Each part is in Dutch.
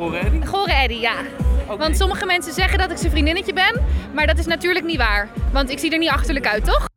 Gore Eddy? Gore Eddy, ja. Want sommige mensen zeggen dat ik zijn vriendinnetje ben, maar dat is natuurlijk niet waar. Want ik zie er niet achterlijk uit, toch?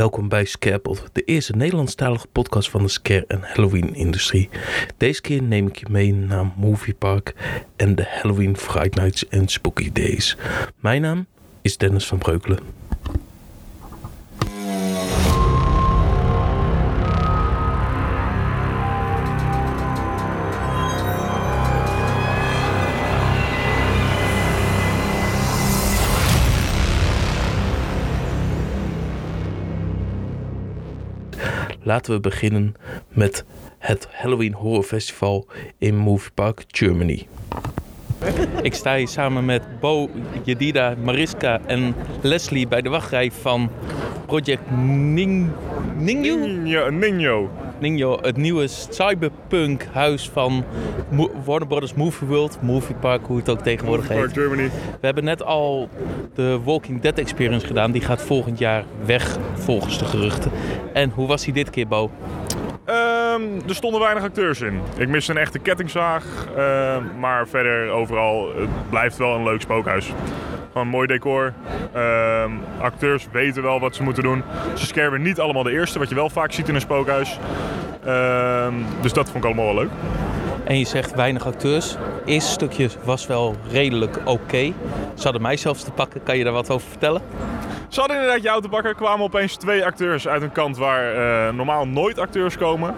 Welkom bij Scarepot, de eerste Nederlandstalige podcast van de scare- en Halloween-industrie. Deze keer neem ik je mee naar Movie Park en de Halloween Fright Nights en Spooky Days. Mijn naam is Dennis van Breukelen. Laten we beginnen met het Halloween Horror Festival in Movie Park, Germany. Ik sta hier samen met Bo, Jedida, Mariska en Leslie bij de wachtrij van Project Ning... Ningyo? Nino. Het nieuwe cyberpunk huis van Mo- Warner Brothers Movie World, Movie Park, hoe het ook tegenwoordig Park heet. Germany. We hebben net al de Walking Dead Experience gedaan. Die gaat volgend jaar weg, volgens de geruchten. En hoe was die dit keer, Bo? Ehm, er stonden weinig acteurs in. Ik miste een echte kettingzaag. ehm, maar verder overal, het blijft wel een leuk spookhuis. Gewoon mooi decor. Ehm, acteurs weten wel wat ze moeten doen. Ze scannen niet allemaal de eerste, wat je wel vaak ziet in een spookhuis. Ehm, dus dat vond ik allemaal wel leuk. En je zegt weinig acteurs. Eerste stukje was wel redelijk oké. Ze hadden mij zelfs te pakken. Kan je daar wat over vertellen? Ze hadden inderdaad je auto pakken. kwamen opeens twee acteurs uit een kant waar eh, normaal nooit acteurs komen.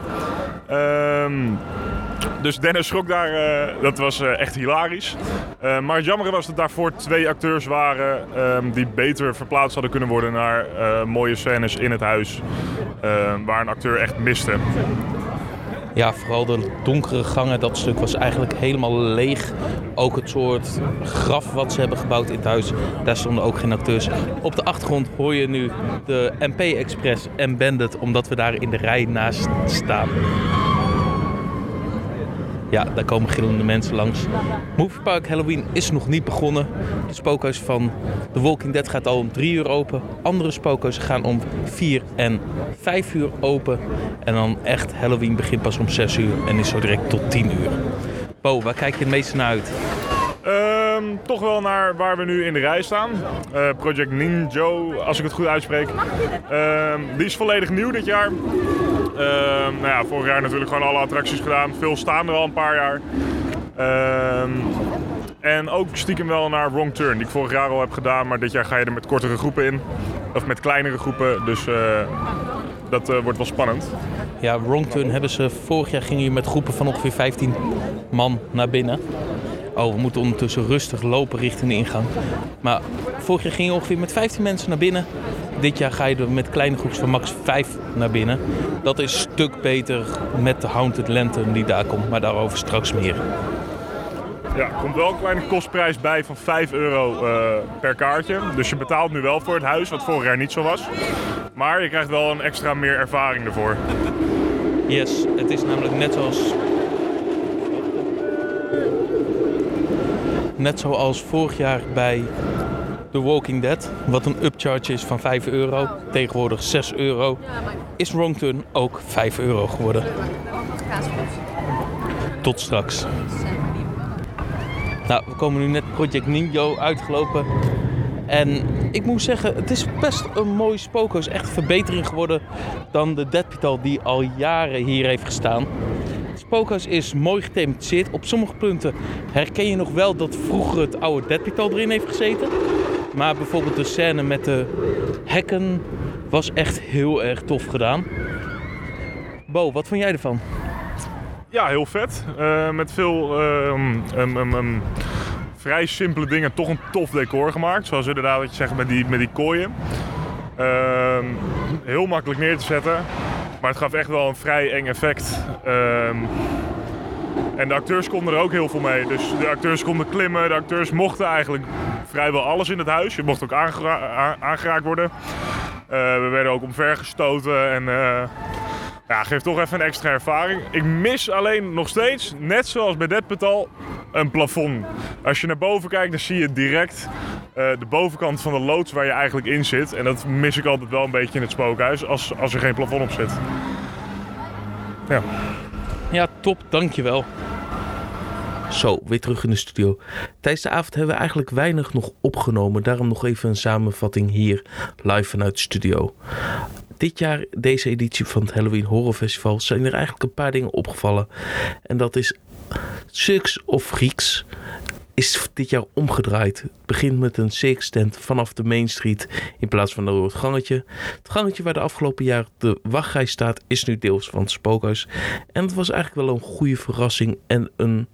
Ehm, dus Dennis schrok daar. eh, dat was eh, echt hilarisch. Maar het jammer was dat daarvoor twee acteurs waren ehm, die beter verplaatst hadden kunnen worden naar mooie scènes in het huis. waar een acteur echt miste. Ja, vooral de donkere gangen. Dat stuk was eigenlijk helemaal leeg. Ook het soort graf wat ze hebben gebouwd in het huis. Daar stonden ook geen acteurs. Op de achtergrond hoor je nu de MP Express en Bandit. Omdat we daar in de rij naast staan. Ja, daar komen gillende mensen langs. Movie Park Halloween is nog niet begonnen. De spookhuis van The Walking Dead gaat al om 3 uur open. Andere spookhuizen gaan om 4 en 5 uur open. En dan echt Halloween begint pas om 6 uur en is zo direct tot 10 uur. Bo, waar kijk je het meeste naar uit? Ehm, toch wel naar waar we nu in de rij staan. Eh, Project Ninjo, als ik het goed uitspreek. Ehm, die is volledig nieuw dit jaar. Ehm, nou ja, vorig jaar natuurlijk gewoon alle attracties gedaan. Veel staan er al een paar jaar. Ehm, en ook stiekem wel naar Wrong Turn, die ik vorig jaar al heb gedaan. Maar dit jaar ga je er met kortere groepen in. Of met kleinere groepen. Dus eh, dat eh, wordt wel spannend. Ja, Wrong Turn hebben ze vorig jaar gingen jullie met groepen van ongeveer 15 man naar binnen. Oh, we moeten ondertussen rustig lopen richting de ingang. Maar vorig jaar ging je ongeveer met 15 mensen naar binnen. Dit jaar ga je er met kleine groepjes van max 5 naar binnen. Dat is een stuk beter met de Haunted Lantern die daar komt, maar daarover straks meer. Ja, er komt wel een kleine kostprijs bij van 5 euro eh, per kaartje. Dus je betaalt nu wel voor het huis, wat vorig jaar niet zo was. Maar je krijgt wel een extra meer ervaring ervoor. Yes, het is namelijk net zoals. Net zoals vorig jaar bij The Walking Dead, wat een upcharge is van 5 euro, tegenwoordig 6 euro, is Wrong Turn ook 5 euro geworden. Tot straks. Nou, we komen nu net Project Ninjo uitgelopen. En ik moet zeggen, het is best een mooi spookhuis. Echt een verbetering geworden dan de Deadpital die al jaren hier heeft gestaan. Spookhuis is mooi gethematiseerd. Op sommige punten herken je nog wel dat vroeger het oude Deadpital erin heeft gezeten. Maar bijvoorbeeld de scène met de hekken was echt heel erg tof gedaan. Bo, wat vond jij ervan? Ja, heel vet. Eh, met veel ehm, vrij simpele dingen toch een tof decor gemaakt. Zoals inderdaad wat je zegt met die, met die kooien. Ehm, heel makkelijk neer te zetten. Maar het gaf echt wel een vrij eng effect. Ehm, En de acteurs konden er ook heel veel mee. Dus de acteurs konden klimmen, de acteurs mochten eigenlijk vrijwel alles in het huis. Je mocht ook aangeraakt worden. Eh, we werden ook omvergestoten en eh, ja, geeft toch even een extra ervaring. Ik mis alleen nog steeds, net zoals bij Deadpetal, een plafond. Als je naar boven kijkt, dan zie je direct de bovenkant van de loods waar je eigenlijk in zit. En dat mis ik altijd wel een beetje in het spookhuis, als, als er geen plafond op zit. Ja. Ja, top, dankjewel. Zo, weer terug in de studio. Tijdens de avond hebben we eigenlijk weinig nog opgenomen. Daarom nog even een samenvatting hier live vanuit de studio. Dit jaar, deze editie van het Halloween Horror Festival, zijn er eigenlijk een paar dingen opgevallen. En dat is Six of Freaks is dit jaar omgedraaid. Het begint met een six tent vanaf de Main Street in plaats van door het gangetje. Het gangetje waar de afgelopen jaar de wachtrij staat is nu deels van het spookhuis. En het was eigenlijk wel een goede verrassing en een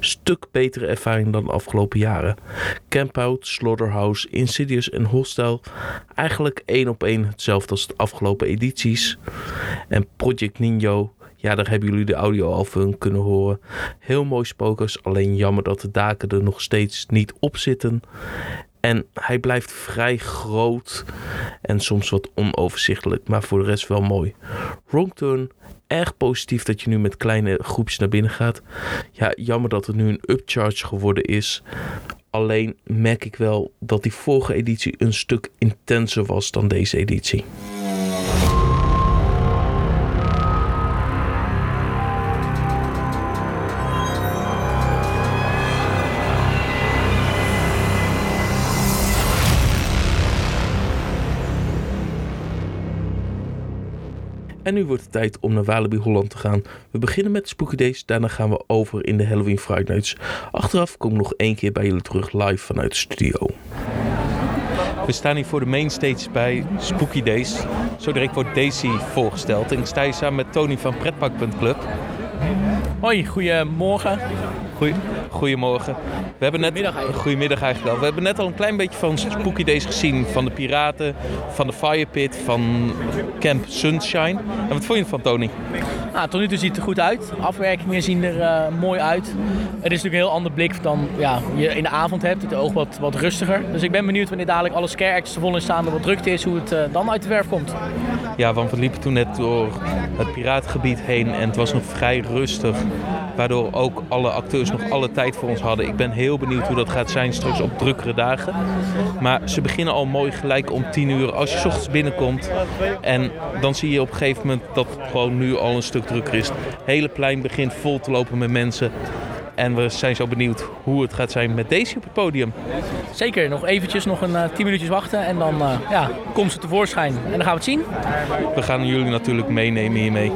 stuk betere ervaring dan de afgelopen jaren. Campout, Slaughterhouse, Insidious en Hostel eigenlijk één op één hetzelfde als de afgelopen edities. En Project Ninjo ja, daar hebben jullie de audio al van kunnen horen. Heel mooi spookhuis, alleen jammer dat de daken er nog steeds niet op zitten. En hij blijft vrij groot en soms wat onoverzichtelijk, maar voor de rest wel mooi. Wrong Turn, erg positief dat je nu met kleine groepjes naar binnen gaat. Ja, jammer dat het nu een upcharge geworden is. Alleen merk ik wel dat die vorige editie een stuk intenser was dan deze editie. En nu wordt het tijd om naar Walibi Holland te gaan. We beginnen met Spooky Days, daarna gaan we over in de Halloween Friday Nights. Achteraf kom ik nog één keer bij jullie terug live vanuit de studio. We staan hier voor de mainstage bij Spooky Days. Zo direct wordt Daisy voorgesteld. En ik sta hier samen met Tony van Pretpark.club. Hoi, goedemorgen. Goeie, goedemorgen. We hebben net, Goedemiddag eigenlijk. Goedemiddag eigenlijk al. We hebben net al een klein beetje van Spooky Days gezien. Van de piraten, van de Fire Pit, van Camp Sunshine. En wat vond je ervan, Tony? Nou, tot nu toe ziet het er goed uit. Afwerkingen zien er eh, mooi uit. Het is natuurlijk een heel ander blik dan ja, je in de avond hebt. Het oog wat, wat rustiger. Dus ik ben benieuwd wanneer dadelijk alle scare acts er vol in staan. Er wat drukte is, hoe het eh, dan uit de verf komt. Ja, want we liepen toen net door het piratengebied heen en het was nog vrij rustig. Waardoor ook alle acteurs nog alle tijd voor ons hadden. Ik ben heel benieuwd hoe dat gaat zijn straks op drukkere dagen. Maar ze beginnen al mooi gelijk om 10 uur als je 's ochtends binnenkomt. En dan zie je op een gegeven moment dat het gewoon nu al een stuk drukker is. Het hele plein begint vol te lopen met mensen. En we zijn zo benieuwd hoe het gaat zijn met Daisy op het podium. Zeker, nog eventjes, nog een eh, 10 minuutjes wachten. En dan eh, ja, komt ze tevoorschijn. En dan gaan we het zien. We gaan jullie natuurlijk meenemen hiermee.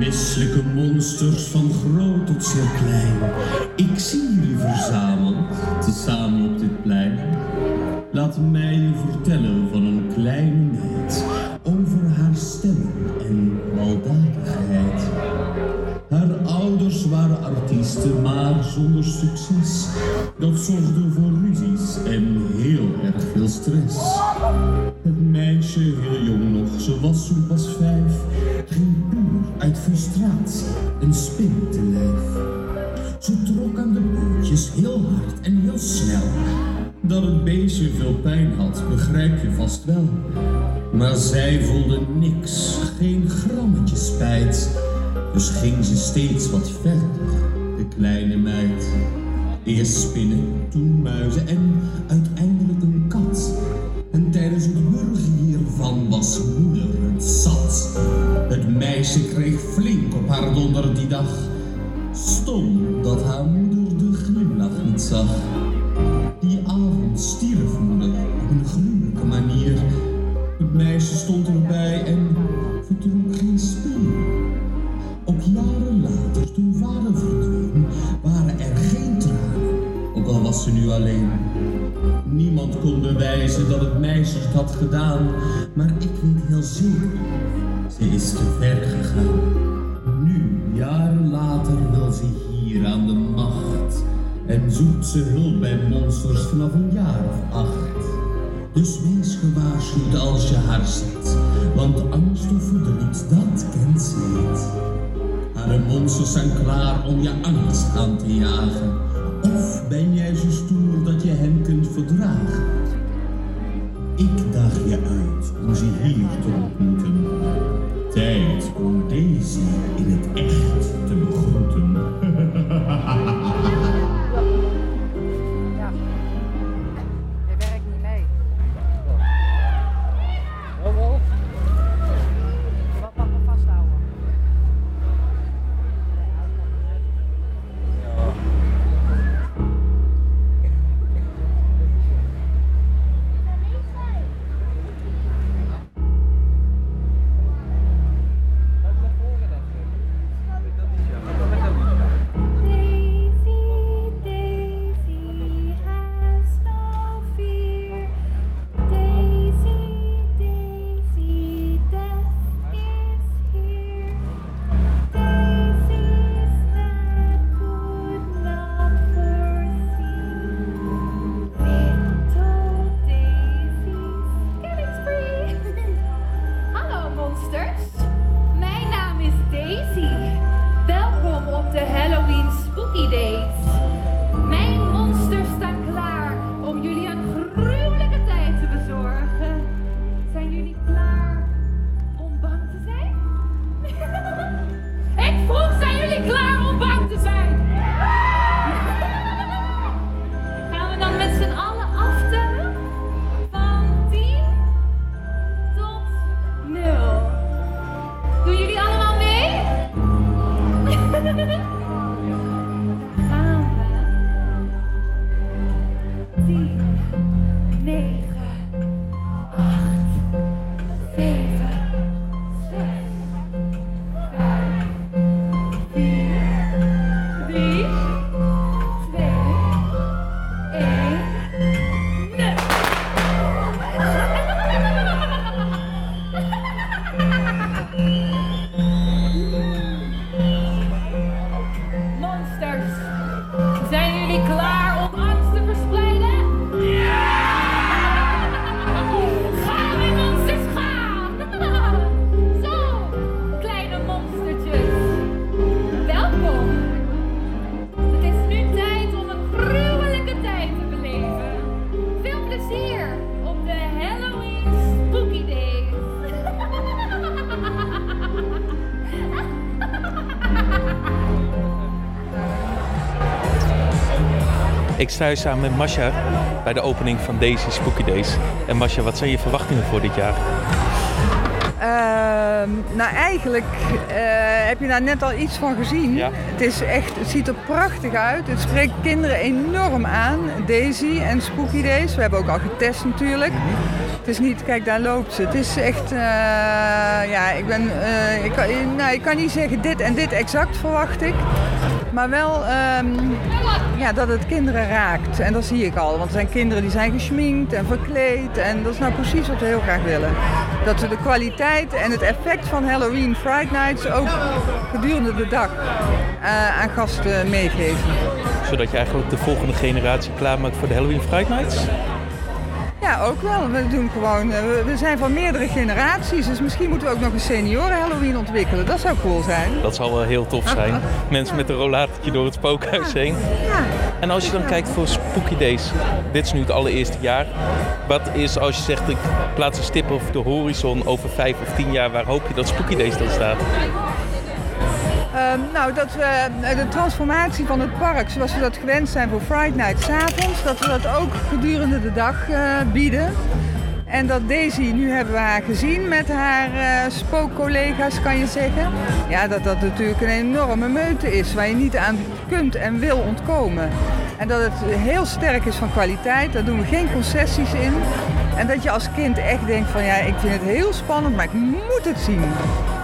Misselijke monsters van groot tot zeer klein. Ik zie jullie verzameld, tezamen op dit plein. Laat mij je vertellen meisje stond erbij en vertrok geen spin. Ook jaren later, toen vader verdween, waren er geen tranen. Ook al was ze nu alleen. Niemand kon bewijzen dat het meisje het had gedaan, maar ik weet heel zeker, ze is te ver gegaan. Nu, jaren later, wil ze hier aan de macht en zoekt ze hulp bij monsters vanaf een jaar of acht. Dus wees gewaarschuwd als je haar ziet, want angst of verdriet, dat kent ze niet. Haar monsters zijn klaar om je angst aan te jagen. Of ben jij zo stoer dat je hen kunt verdragen? Ik daag je uit om ze hier te ontmoeten. Tijd om Daisy in het echt Hier samen met Masha bij de opening van Daisy Spooky Days. En Masha, wat zijn je verwachtingen voor dit jaar? Ehm, nou, eigenlijk eh, heb je daar net al iets van gezien. Ja. Het, is echt, het ziet er prachtig uit. Het spreekt kinderen enorm aan. Daisy en Spooky Days. We hebben ook al getest natuurlijk. Het is niet, kijk daar loopt ze. Het is echt, eh, ja, ik ben, eh, ik, kan, nou, ik kan niet zeggen dit en dit exact verwacht ik. Maar wel ehm, ja, dat het kinderen raakt. En dat zie ik al. Want er zijn kinderen die zijn geschminkt en verkleed. En dat is nou precies wat we heel graag willen. Dat we de kwaliteit en het effect van Halloween Fright Nights ook gedurende de dag eh, aan gasten meegeven. Zodat je eigenlijk de volgende generatie klaarmaakt voor de Halloween Fright Nights? Ja, ook wel. We doen gewoon, eh, we- zijn van meerdere generaties. Dus misschien moeten we ook nog een senioren Halloween ontwikkelen. Dat zou cool zijn. Dat zal wel heel tof zijn. Mensen met een rollatortje door het spookhuis heen. Ja. En als je dan kijkt voor Spooky Days, dit is nu het allereerste jaar. Wat is als je zegt, ik plaats een stip op de horizon over vijf of tien jaar, waar hoop je dat Spooky Days dan staat? Ehm, nou, dat we eh, de transformatie van het park, zoals we dat gewend zijn voor Friday Night 's avonds, dat we dat ook gedurende de dag eh, bieden. En dat Daisy, nu hebben we haar gezien met haar eh, spookcollega's, kan je zeggen. Ja, dat dat natuurlijk een enorme meute is waar je niet aan kunt en wil ontkomen. En dat het heel sterk is van kwaliteit, daar doen we geen concessies in. En dat je als kind echt denkt van ja, ik vind het heel spannend, maar ik moet het zien.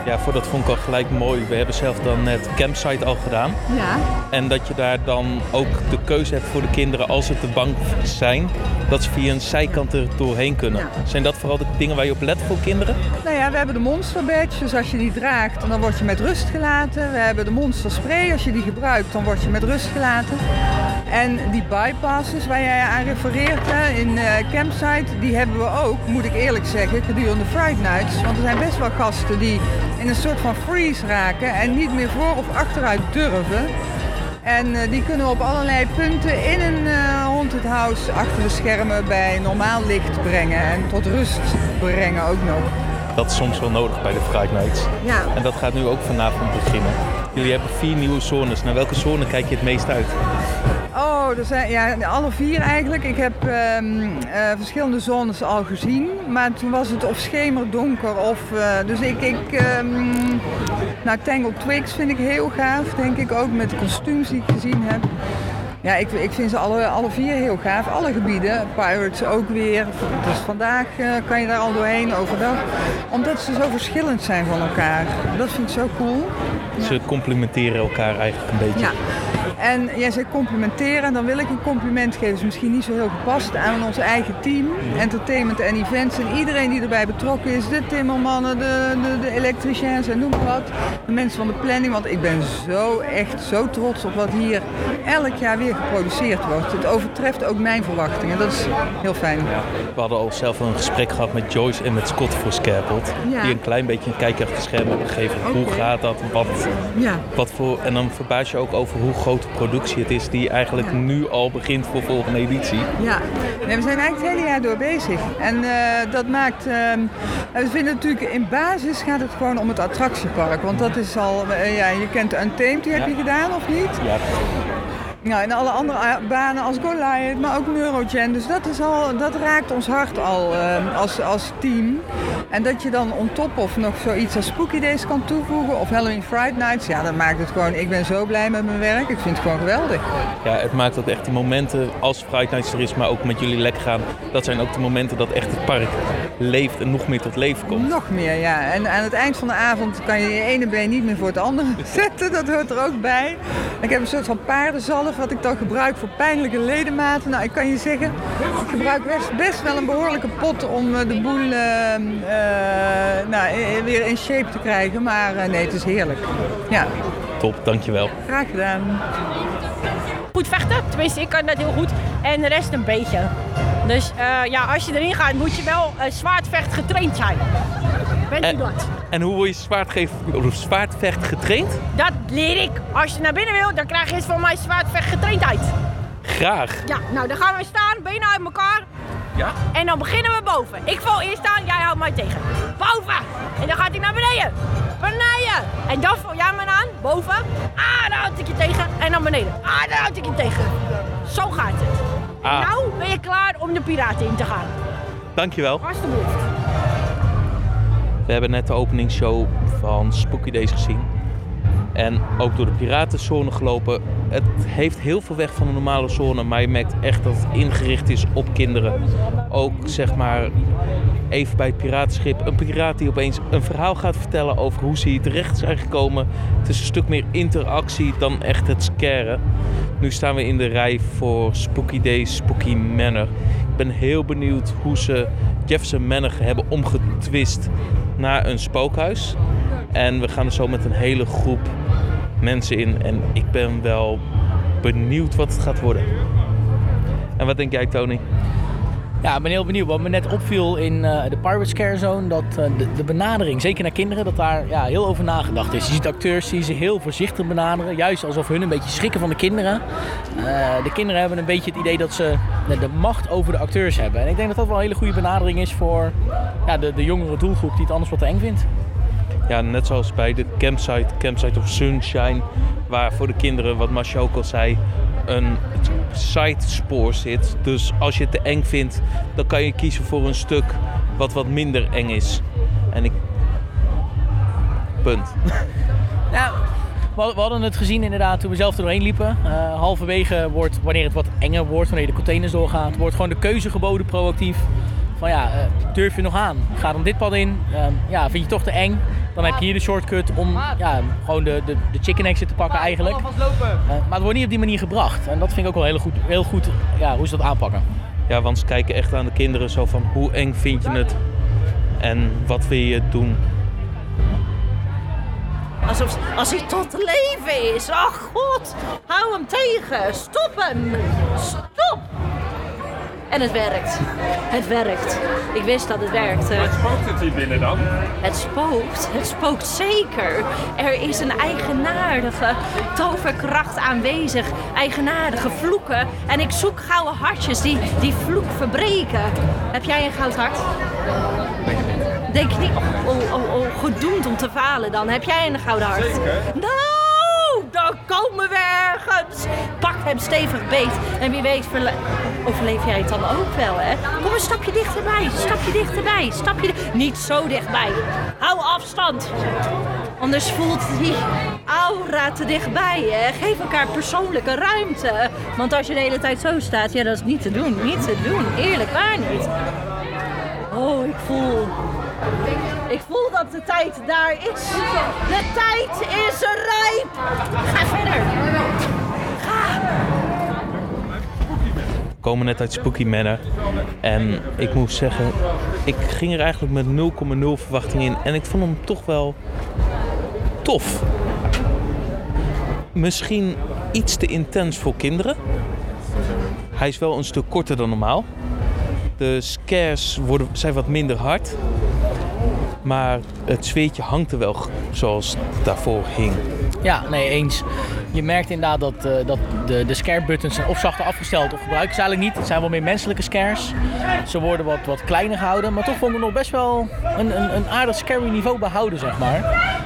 Ja, voor dat vond ik al gelijk mooi. We hebben zelf dan net campsite al gedaan. Ja. En dat je daar dan ook de keuze hebt voor de kinderen als ze te bang zijn, dat ze via een zijkant er doorheen kunnen. Ja. Zijn dat vooral de dingen waar je op let voor kinderen? Nou ja, we hebben de Monster Badge, dus als je die draagt, dan word je met rust gelaten. We hebben de Monster Spray, als je die gebruikt, dan word je met rust gelaten. En die bypasses waar jij aan refereert hè, in eh, Campsite, die hebben we ook, moet ik eerlijk zeggen, gedurende Fright Nights. Want er zijn best wel gasten die in een soort van freeze raken en niet meer voor of achteruit durven. En eh, die kunnen we op allerlei punten in een eh haunted house achter de schermen bij normaal licht brengen en tot rust brengen ook nog. Dat is soms wel nodig bij de Fright Nights. Ja, En dat gaat nu ook vanavond beginnen. Jullie hebben vier nieuwe zones. Naar welke zone kijk je het meest uit? Oh, er zijn ja, alle vier eigenlijk. Ik heb ehm, eh, verschillende zones al gezien. Maar toen was het of schemerdonker of... eh, dus ik... ik ehm, nou, Tangle Twigs vind ik heel gaaf, denk ik ook. Met de kostuums die ik gezien heb. Ja, ik, ik vind ze alle, alle vier heel gaaf. Alle gebieden. Pirates ook weer. Dus vandaag eh, kan je daar al doorheen overdag. Omdat ze zo verschillend zijn van elkaar. Dat vind ik zo cool. Ze complementeren elkaar eigenlijk een beetje. Ja. En jij zei complimenteren, dan wil ik een compliment geven. is misschien niet zo heel gepast aan ons eigen team, entertainment en events. En iedereen die erbij betrokken is, de timmermannen, de, de, de elektriciens en noem maar wat. De mensen van de planning, want ik ben zo echt zo trots op wat hier elk jaar weer geproduceerd wordt. Het overtreft ook mijn verwachtingen, dat is heel fijn. We hadden al zelf een gesprek gehad met Joyce en met Scott voor Scarpelt. Ja. Die een klein beetje een kijkje achter de schermen hebben gegeven. Hoe gaat dat? Wat, Ja. wat voor, en dan verbaas je ook over hoe groot productie het is die eigenlijk Ja. nu al begint voor volgende editie. Ja, nee, we zijn eigenlijk het hele jaar door bezig. En eh, dat maakt. ehm, we vinden natuurlijk in basis gaat het gewoon om het attractiepark. Want dat is al. eh, ja, je kent Untamed, die heb je gedaan of niet? Ja, Ja, en alle andere a- banen als Goliath, maar ook Neurogen. Dus dat, is al, dat raakt ons hart al eh, als, als team. En dat je dan on top of nog zoiets als Spooky Days kan toevoegen of Halloween Fright Nights. Ja, dat maakt het gewoon, ik ben zo blij met mijn werk. Ik vind het gewoon geweldig. ja, het maakt ook echt die momenten als Fright Nights er is, maar ook met jullie lekker gaan. Dat zijn ook de momenten dat echt het park leeft en nog meer tot leven komt. Nog meer, ja. En aan het eind van de avond kan je je ene been niet meer voor het andere zetten. Dat hoort er ook bij. Ik heb een soort van paardenzalf wat ik dan gebruik voor pijnlijke ledematen. Nou, ik kan je zeggen, ik gebruik best, best wel een behoorlijke pot om eh, de boel eh, eh, nou, weer in shape te krijgen. Maar eh, nee, het is heerlijk. Ja, Top, dankjewel. graag gedaan. goed vechten. Tenminste, ik kan dat heel goed. En de rest een beetje. Dus eh, ja, als je erin gaat, moet je wel uh, zwaardvecht getraind zijn. Bent u En- dat? En hoe word je zwaardgeef- zwaardvecht getraind? Dat leer ik. Als je naar binnen wil, dan krijg je van mij zwaardvecht getraindheid. Graag. Ja, nou dan gaan we staan, benen uit elkaar. Ja? En dan beginnen we boven. Ik val eerst aan, jij houdt mij tegen. Boven! En dan gaat hij naar beneden. Beneden! En dan val jij me aan, boven. Ah, dan houd ik je tegen. En dan beneden. Ah, dan houd ik je tegen. Zo gaat het. Ah. nou ben je klaar om de piraten in te gaan. Dankjewel. Alsjeblieft. We hebben net de openingsshow van Spooky Days gezien. En ook door de piratenzone gelopen. Het heeft heel veel weg van de normale zone, maar je merkt echt dat het ingericht is op kinderen. Ook zeg maar even bij het piratenschip. Een piraat die opeens een verhaal gaat vertellen over hoe ze hier terecht zijn gekomen. Het is een stuk meer interactie dan echt het scaren. Nu staan we in de rij voor Spooky Days, Spooky Manor. Ik ben heel benieuwd hoe ze Jefferson Manor hebben omgetwist naar een spookhuis. En we gaan er zo met een hele groep mensen in. En ik ben wel benieuwd wat het gaat worden. En wat denk jij, Tony? Ja, ik ben heel benieuwd. Wat me net opviel in eh, de Pirate Scare Zone, dat eh, de, de benadering, zeker naar kinderen, dat daar ja, heel over nagedacht is. Je ziet acteurs die ze heel voorzichtig benaderen, juist alsof hun een beetje schrikken van de kinderen. Eh, de kinderen hebben een beetje het idee dat ze de, de macht over de acteurs hebben. En ik denk dat dat wel een hele goede benadering is voor ja, de, de jongere doelgroep die het anders wat te eng vindt. Ja, net zoals bij de campsite, Campsite of Sunshine, waar voor de kinderen, wat Masha ook al zei, een sidespoor zit. Dus als je het te eng vindt, dan kan je kiezen voor een stuk wat wat minder eng is. En ik... Punt. Ja, we hadden- het gezien inderdaad toen we zelf er doorheen liepen. Eh, halverwege wordt, wanneer het wat enger wordt, wanneer de containers doorgaat, wordt gewoon de keuze geboden proactief. Van ja, eh, durf je nog aan? Ga dan dit pad in. Ehm, ja, vind je toch te eng? Dan heb je hier de shortcut om ja, gewoon de, de, de chicken exit te pakken eigenlijk. Eh, maar het wordt niet op die manier gebracht. En dat vind ik ook wel heel goed, heel goed ja, hoe ze dat aanpakken. Ja, want ze kijken echt aan de kinderen zo van hoe eng vind je het en wat wil je doen. Alsof als hij tot leven is. Oh god, hou hem tegen. Stop hem. Stop. En het werkt. Het werkt. Ik wist dat het werkte. spookt het hier binnen dan? Het spookt. Het spookt zeker. Er is een eigenaardige toverkracht aanwezig. Eigenaardige vloeken. En ik zoek gouden hartjes die die vloek verbreken. Heb jij een goud hart? Denk je niet, oh, oh, oh, oh, gedoemd om te falen dan. Heb jij een gouden hart? Nou, dan komen we ergens. Pak hem stevig beet. En wie weet verle- overleef jij het dan ook wel, hè? Kom een stapje dichterbij, stapje dichterbij, stapje... Niet zo dichtbij. Hou afstand. Anders voelt die aura te dichtbij, hè? Geef elkaar persoonlijke ruimte. Want als je de hele tijd zo staat, ja, dat is niet te doen. Niet te doen. Eerlijk waar niet. Oh, ik voel. Ik voel dat de tijd daar is. De tijd is rijp. Ga verder. We komen net uit Spooky Manor en ik moet zeggen, ik ging er eigenlijk met 0,0 verwachting in en ik vond hem toch wel tof. Misschien iets te intens voor kinderen. Hij is wel een stuk korter dan normaal. De scares worden, zijn wat minder hard. Maar het zweetje hangt er wel zoals het daarvoor hing. Ja, nee, eens. Je merkt inderdaad dat, eh, dat de, de scare buttons zijn of zachter afgesteld of gebruiken ze eigenlijk niet. Het zijn wel meer menselijke scares. Ze worden wat, wat kleiner gehouden, maar toch vonden we nog best wel een, een, een aardig scary niveau behouden, zeg maar.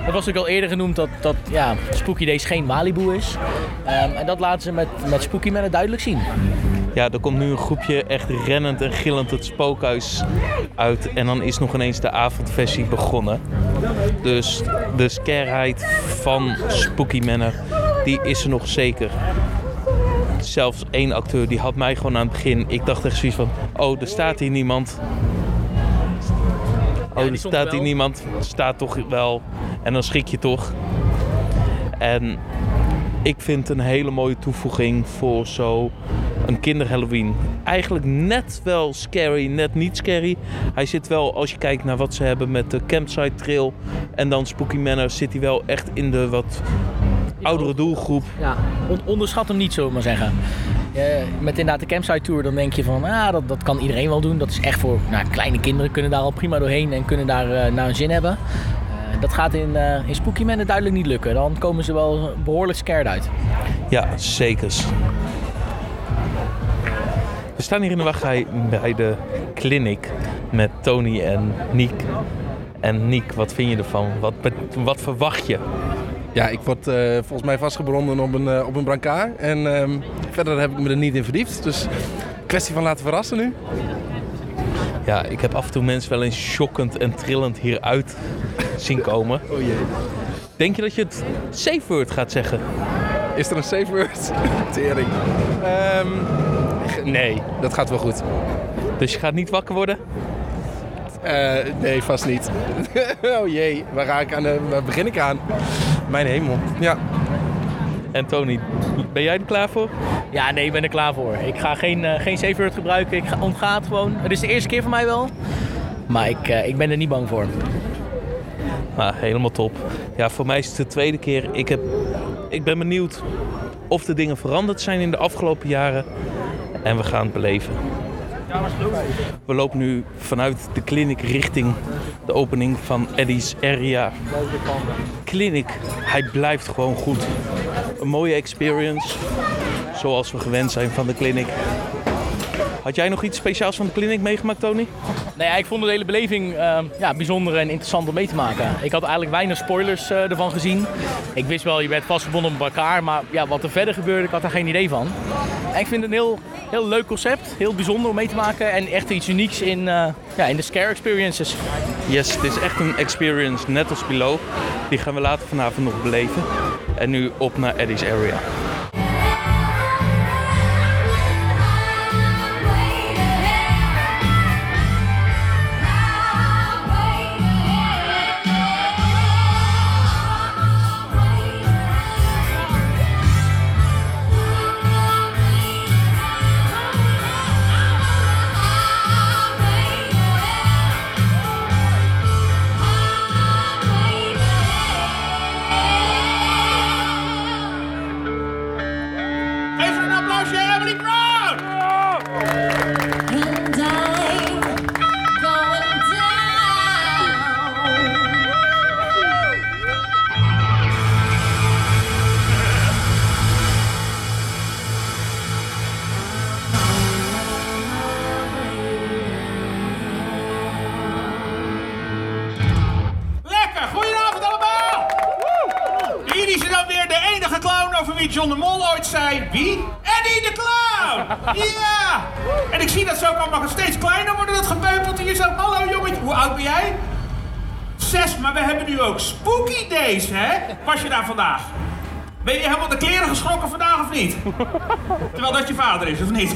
Dat was ook al eerder genoemd dat, dat ja, Spooky Days geen Malibu is. Ehm, en dat laten ze met, met Spooky Man duidelijk zien. Ja, er komt nu een groepje echt rennend en gillend het spookhuis uit. En dan is nog ineens de avondversie begonnen. Dus de scareheid van Spooky Manor, die is er nog zeker. Zelfs één acteur die had mij gewoon aan het begin. Ik dacht echt zoiets van, oh, er staat hier niemand. Oh, er staat er hier niemand. Staat toch wel. En dan schrik je toch. En ik vind het een hele mooie toevoeging voor zo een kinder-Halloween. Eigenlijk net wel scary, net niet scary. Hij zit wel, als je kijkt naar wat ze hebben met de Campsite Trail en dan Spooky Manor, zit hij wel echt in de wat oudere doelgroep. Ja, on- onderschat hem niet, zullen we maar zeggen. Met inderdaad de campsite tour, dan denk je van, ah, dat, dat kan iedereen wel doen. Dat is echt voor nou, kleine kinderen, kunnen daar al prima doorheen en kunnen daar eh, naar hun zin hebben. Eh, dat gaat in, eh in Spooky Man duidelijk niet lukken. Dan komen ze wel behoorlijk scared uit. Ja, zekers. We staan hier in de wachtrij bij de clinic met Tony en Niek. En Niek, wat vind je ervan? Wat, wat verwacht je? Ja, ik word eh, volgens mij vastgebonden op een, eh, op een brancard. En ehm, verder heb ik me er niet in verdiept. Dus kwestie van laten verrassen nu. Ja, ik heb af en toe mensen wel eens shockend en trillend hieruit zien komen. Oh jee. Denk je dat je het safe word gaat zeggen? Is er een safe word? Tering. Ehm, nee, dat gaat wel goed. Dus je gaat niet wakker worden? Eh, nee, vast niet. oh jee, waar, ga ik aan, eh, waar begin ik aan? Mijn hemel. Ja. En Tony, ben jij er klaar voor? Ja, nee, ik ben er klaar voor. Ik ga geen, eh, geen safe word gebruiken. Ik ga, ontga het gewoon. Het is de eerste keer voor mij wel. Maar ik, eh, ik ben er niet bang voor. Nou, helemaal top. Ja, voor mij is het de tweede keer. Ik, heb, ik ben benieuwd of de dingen veranderd zijn in de afgelopen jaren. En we gaan het beleven. We lopen nu vanuit de clinic richting de opening van Eddie's Area. Clinic, hij blijft gewoon goed. Een mooie experience, zoals we gewend zijn van de clinic. Had jij nog iets speciaals van de clinic meegemaakt, Tony? Ja, ik vond de hele beleving eh, ja, bijzonder en interessant om mee te maken. Ik had eigenlijk weinig spoilers eh, ervan gezien. Ik wist wel, je werd vastgebonden op elkaar, maar ja, wat er verder gebeurde, ik had daar geen idee van. En ik vind het een heel, heel leuk concept, heel bijzonder om mee te maken en echt iets unieks in, eh, ja, in de scare experiences. Yes, het is echt een experience, net als Below. Die gaan we later vanavond nog beleven. En nu op naar Eddie's Area. Zei. Wie? Eddie de Clown! Ja! En ik zie dat zo ook allemaal steeds kleiner worden, dat gepeupelt hier zo. Hallo jongetje, hoe oud ben jij? Zes, maar we hebben nu ook Spooky Days, hè? Was je daar vandaag? Ben je helemaal de kleren geschrokken vandaag of niet? Terwijl dat je vader is, of niet?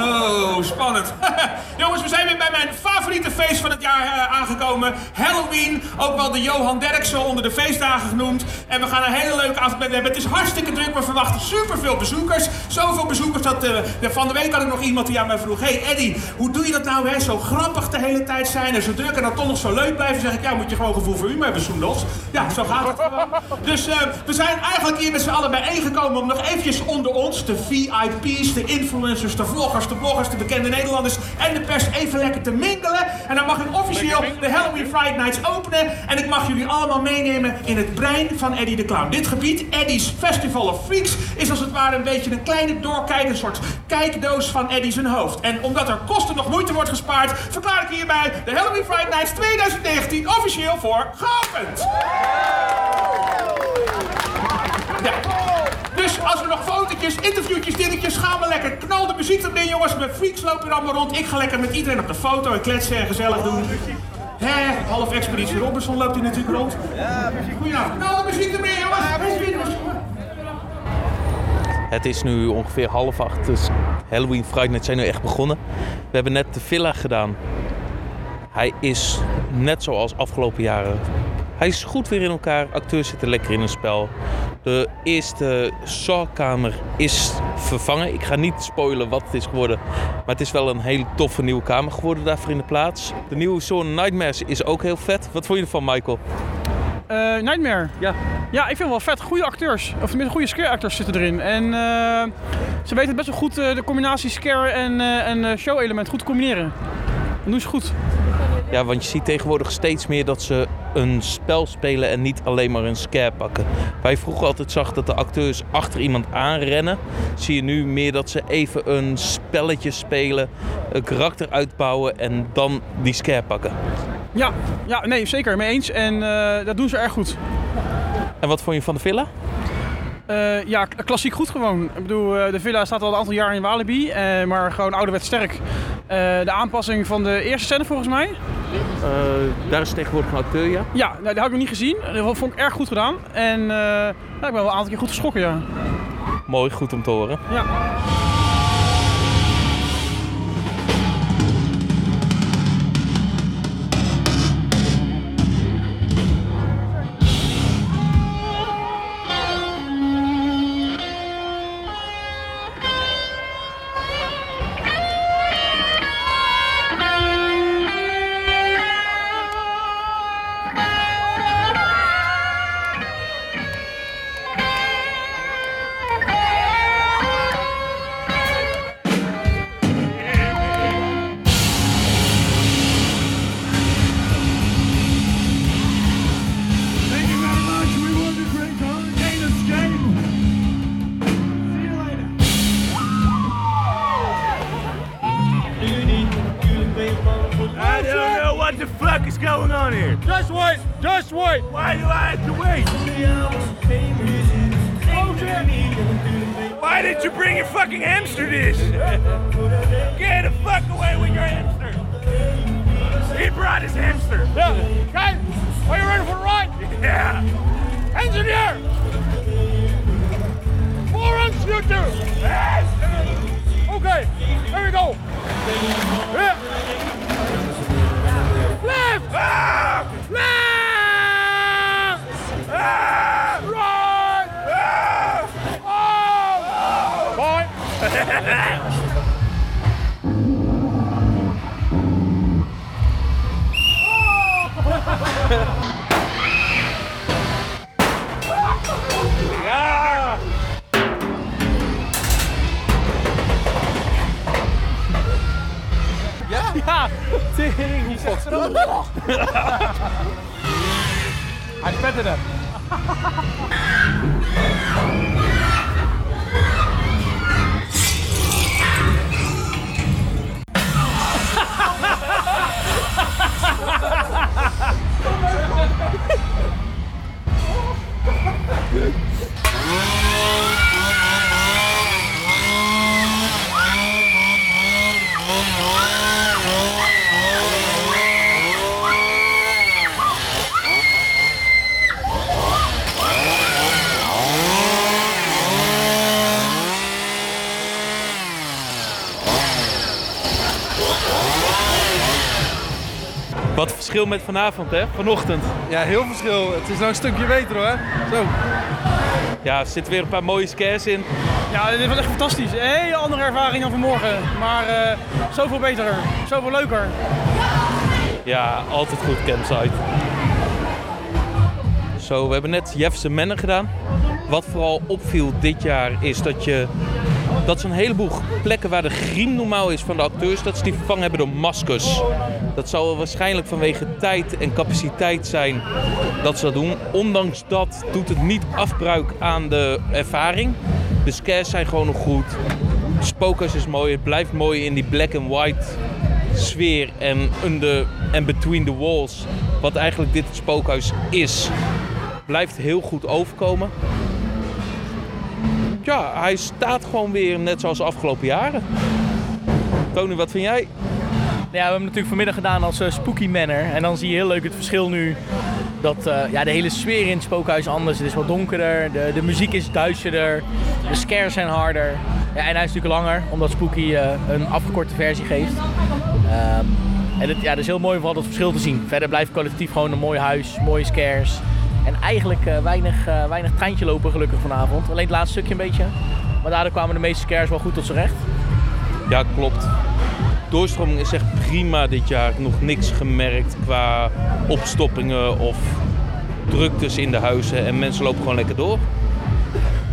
Oh, spannend. Jongens, we zijn weer bij mijn favoriete feest van het jaar eh, aangekomen. Halloween, ook wel de Johan Derksen onder de feestdagen genoemd. En we gaan een hele leuke avond hebben. Het is hartstikke druk, we verwachten superveel bezoekers. Zoveel bezoekers dat eh, van de week had ik nog iemand die aan mij vroeg... Hey Eddie, hoe doe je dat nou, hè? Zo grappig de hele tijd zijn en zo druk en dan toch nog zo leuk blijven. Zeg ik, ja, moet je gewoon gevoel voor humor hebben, Soendos. Ja, zo gaat het gewoon. Dus eh, we zijn eigenlijk hier met z'n allen bijeengekomen om nog eventjes onder ons, de VIP's, de influencers, de vloggers, de bloggers, de bekende Nederlanders en de pers even lekker te mingelen. En dan mag ik officieel de Halloween Friday Nights openen en ik mag jullie allemaal meenemen in het brein van Eddie de Clown. Dit gebied, Eddie's Festival of Freaks, is als het ware een beetje een kleine doorkijk, een soort kijkdoos van Eddie zijn hoofd. En omdat er kosten nog moeite wordt gespaard, verklaar ik hierbij de Halloween Friday Nights 2019 officieel voor geopend. Ja. Dus als we nog fotootjes, interviewtjes, dingetjes, gaan we lekker. Knal de muziek erin, jongens. Mijn freaks lopen hier allemaal rond. Ik ga lekker met iedereen op de foto en kletsen en gezellig doen. Hè, half Expeditie Robinson loopt hier natuurlijk rond. Ja, muziek. Knal de muziek weer, jongens. Het is nu ongeveer half acht, dus Halloween Friday Night zijn nu echt begonnen. We hebben net de villa gedaan. Hij is net zoals afgelopen jaren. Hij is goed weer in elkaar. Acteurs zitten lekker in een spel. De eerste Saw-kamer is vervangen. Ik ga niet spoilen wat het is geworden. Maar het is wel een hele toffe nieuwe kamer geworden daarvoor in de plaats. De nieuwe Saw Nightmares is ook heel vet. Wat vond je ervan, Michael? Eh, Nightmare. Ja. Ja, ik vind het wel vet. Goede acteurs. Of tenminste, goede scare actors zitten erin. En eh, ze weten best wel goed eh, de combinatie scare en, en eh, show element goed te combineren. Dat doen ze goed. Ja, want je ziet tegenwoordig steeds meer dat ze een spel spelen en niet alleen maar een scare pakken. Waar je vroeger altijd zag dat de acteurs achter iemand aanrennen, zie je nu meer dat ze even een spelletje spelen, een karakter uitbouwen en dan die scare pakken. Ja, ja nee, zeker. Mee eens. En eh, dat doen ze erg goed. En wat vond je van de villa? Eh, ja, klassiek goed gewoon. Ik bedoel, eh, de villa staat al een aantal jaar in Walibi, maar gewoon ouderwets sterk. Eh, de aanpassing van de eerste scène volgens mij. Eh, daar is tegenwoordig een acteur, ja. Ja, nou, die had ik nog niet gezien. Dat vond ik erg goed gedaan. En eh, nou, ik ben wel een aantal keer goed geschrokken, ja. Mooi, goed om te horen. Ja. Wait. Why do I have to wait? Why did you bring your fucking hamster dish? Get the fuck away with your hamster. He brought his hamster. Yeah. Okay. Are you ready for the ride? Yeah. Engineer. Four on scooter. Yes. Okay. Here we go. Yeah. Ja! Ja? Ja! Tering, hoe Hij spette hem. Wat verschil met vanavond, hè? Vanochtend. Ja, heel verschil. Het is nou een stukje beter hoor. Zo. Ja, er zitten weer een paar mooie scares in. Ja, dit was echt fantastisch. Een hele andere ervaring dan vanmorgen. Maar eh, zoveel beter, zoveel leuker. Ja, altijd goed campsite. Zo, we hebben net Jefferson Manor gedaan. Wat vooral opviel dit jaar is dat je... Dat zijn een heleboel plekken waar de griem normaal is van de acteurs, dat ze die vervangen hebben door maskers. Dat zal waarschijnlijk vanwege tijd en capaciteit zijn dat ze dat doen. Ondanks dat doet het niet afbruik aan de ervaring. De scares zijn gewoon nog goed. Spookhuis is mooi, het blijft mooi in die black and white sfeer en under en between the walls, wat eigenlijk dit spookhuis is, blijft heel goed overkomen. Ja, hij staat gewoon weer net zoals de afgelopen jaren. Tony, wat vind jij? Ja, we hebben natuurlijk vanmiddag gedaan als eh, Spooky Manor. En dan zie je heel leuk het verschil nu. Dat eh, ja, de hele sfeer in het spookhuis anders. Het is wat donkerder, de, de muziek is duisterder, de scares zijn harder. Ja, en hij is natuurlijk langer, omdat Spooky eh, een afgekorte versie geeft. Ehm, en het, ja, het is heel mooi om vooral dat verschil te zien. Verder blijft kwalitatief gewoon een mooi huis, mooie scares. En eigenlijk eh, weinig, eh, weinig treintje lopen gelukkig vanavond. Alleen het laatste stukje een beetje. Maar daardoor kwamen de meeste scares wel goed tot z'n recht. Ja, klopt. Doorstroming is echt prima dit jaar. Nog niks gemerkt qua opstoppingen of druktes in de huizen. En mensen lopen gewoon lekker door.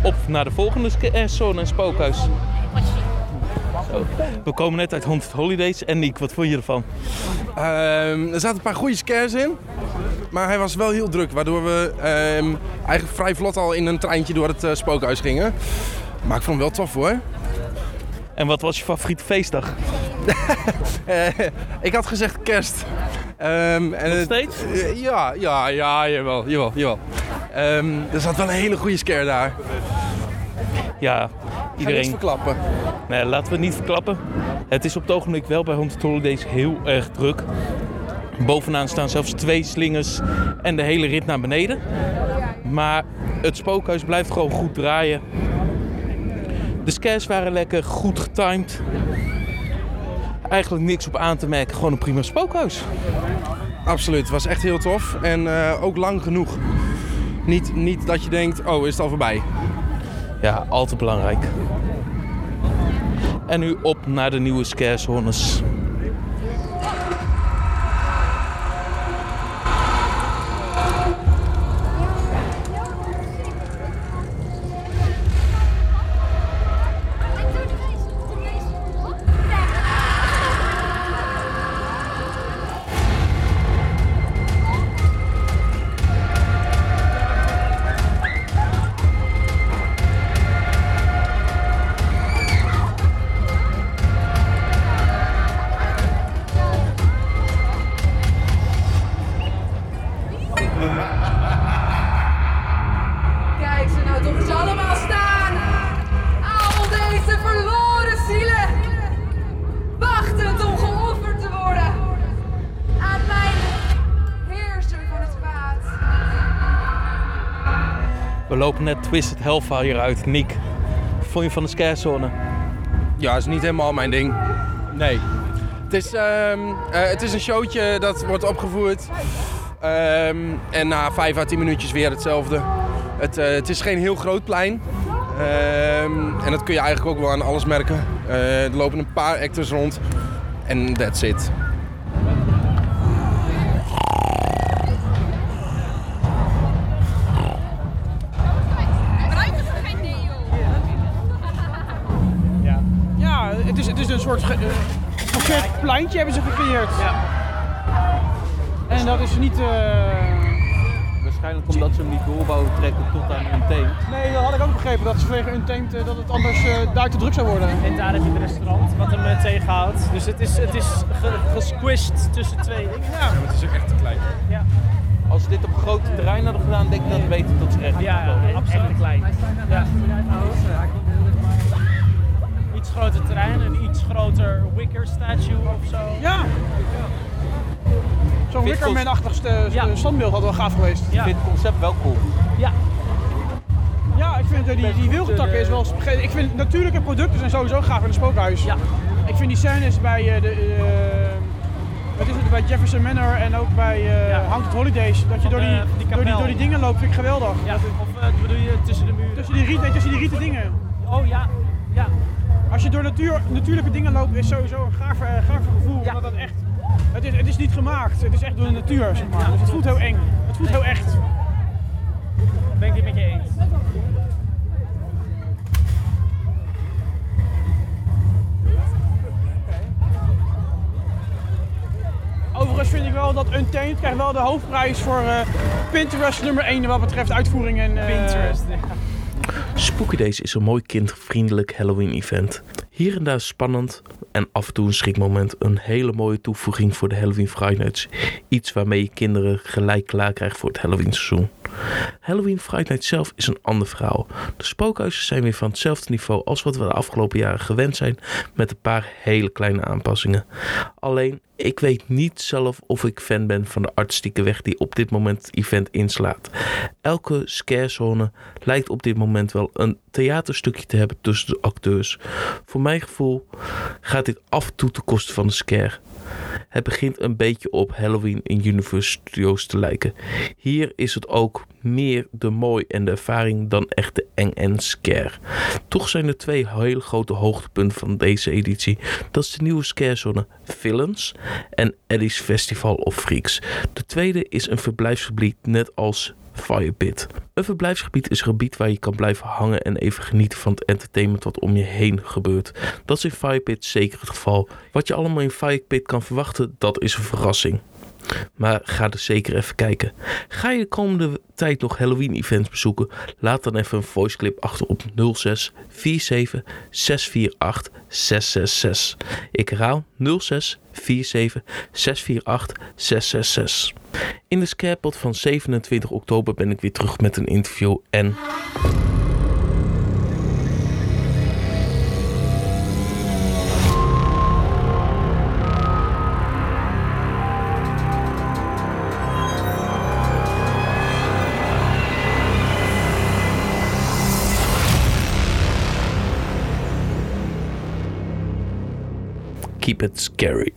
Op naar de volgende zone en spookhuis. Zo. We komen net uit Haunted Holidays. En Nick, wat vond je ervan? Ehm, er zaten een paar goede scares in. Maar hij was wel heel druk, waardoor we ehm, eigenlijk vrij vlot al in een treintje door het eh, spookhuis gingen. Maar ik vond hem wel tof hoor. En wat was je favoriete feestdag? Eh, ik had gezegd kerst. Ehm, en Nog steeds? eh, ja, ja, ja, jawel, jawel, jawel. Ehm, er zat wel een hele goede scare daar. Ja, Iedereen... iedereen... verklappen. Nee, laten we het niet verklappen. Het is op het ogenblik wel bij Haunted Holidays heel erg druk. Bovenaan staan zelfs twee slingers en de hele rit naar beneden. Maar het spookhuis blijft gewoon goed draaien. De scares waren lekker, goed getimed. Eigenlijk niks op aan te merken, gewoon een prima spookhuis. Absoluut, het was echt heel tof. En eh, ook lang genoeg. Niet, niet dat je denkt, oh, is het al voorbij. Ja, altijd belangrijk. En nu op naar de nieuwe scarezones. Net Twisted Hellfire uit. Nick, wat vond je van de scarezone? Ja, is niet helemaal mijn ding. Nee. Het is, ehm, eh, het is een showtje dat wordt opgevoerd. Ehm, en na 5 à 10 minuutjes weer hetzelfde. Het, eh, het is geen heel groot plein. Ehm, en dat kun je eigenlijk ook wel aan alles merken. Eh, er lopen een paar actors rond. En that's it. Soort ge- eh, pleintje hebben ze gecreëerd. Ja. En dat is niet... eh, Waarschijnlijk omdat ze hem niet door wouden trekken tot aan een teen. Nee, dat had ik ook begrepen. Dat ze vanwege Untamed eh, dat het anders eh, daar te druk zou worden. En daar heb je het restaurant wat hem eh, tegenhoudt. Dus het is, het is ge- gesquished tussen twee dingen. Ja, maar het is ook echt te klein. Ja, Als ze dit op groot terrein hadden gedaan, denk ik dat het beter tot z'n recht ja, ja absoluut klein. Ja. Iets groter terrein, een iets groter wicker statue of zo. Ja. Zo'n Wickerman-achtig st- st- standbeeld had wel gaaf geweest. Ik vind het concept wel cool. Ja. Ja, ik vind eh, die, die wilgentakken is wel... Ik vind natuurlijke producten zijn sowieso gaaf in een spookhuis. Ja. Ik vind die scènes bij eh, de... eh, wat is het, bij Jefferson Manor en ook bij eh Haunted Holidays. Dat je door die, eh, die door, die, door die dingen loopt, vind ik geweldig. Ja, of eh, bedoel je tussen de muren? Tussen die, riet, nee, tussen die rieten dingen. Oh ja, ja. Als je door natuur, natuurlijke dingen loopt, is sowieso een gaaf, eh, gaaf gevoel. Omdat dat echt, het, is, het is niet gemaakt, het is echt door de natuur, zeg maar. Dus het voelt heel eng. Het voelt heel echt. Ben ik het met je eens. Overigens vind ik wel dat Untamed krijgt wel de hoofdprijs voor eh, Pinterest nummer 1 wat betreft uitvoering en... eh, Pinterest, ja. Spooky Days is een mooi kindvriendelijk Halloween-event. Hier en daar spannend en af en toe een schrikmoment. Een hele mooie toevoeging voor de Halloween Friday Nights. Iets waarmee je kinderen gelijk klaar krijgt voor het Halloween seizoen. Halloween Friday Night zelf is een ander verhaal. De spookhuizen zijn weer van hetzelfde niveau als wat we de afgelopen jaren gewend zijn, met een paar hele kleine aanpassingen. Alleen, ik weet niet zelf of ik fan ben van de artistieke weg die op dit moment het event inslaat. Elke scarezone lijkt op dit moment wel een theaterstukje te hebben tussen de acteurs. Voor mijn gevoel gaat dit af en toe ten koste van de scare. Het begint een beetje op Halloween in Universe Studios te lijken. Hier is het ook meer de mooi en de ervaring dan echt de eng en scare. Toch zijn er twee hele grote hoogtepunten van deze editie. Dat is de nieuwe scarezone Villains en Eddie's Festival of Freaks. De tweede is een verblijfsgebied net als Firepit. Een verblijfsgebied is een gebied waar je kan blijven hangen en even genieten van het entertainment wat om je heen gebeurt. Dat is in Firepit zeker het geval. Wat je allemaal in Firepit kan verwachten, dat is een verrassing. Maar ga er zeker even kijken. Ga je de komende tijd nog Halloween events bezoeken? Laat dan even een voiceclip achter op 06 47 648 666. Ik herhaal 06 47 648 666. In de Scarepot van 27 oktober ben ik weer terug met een interview en... Keep it scary.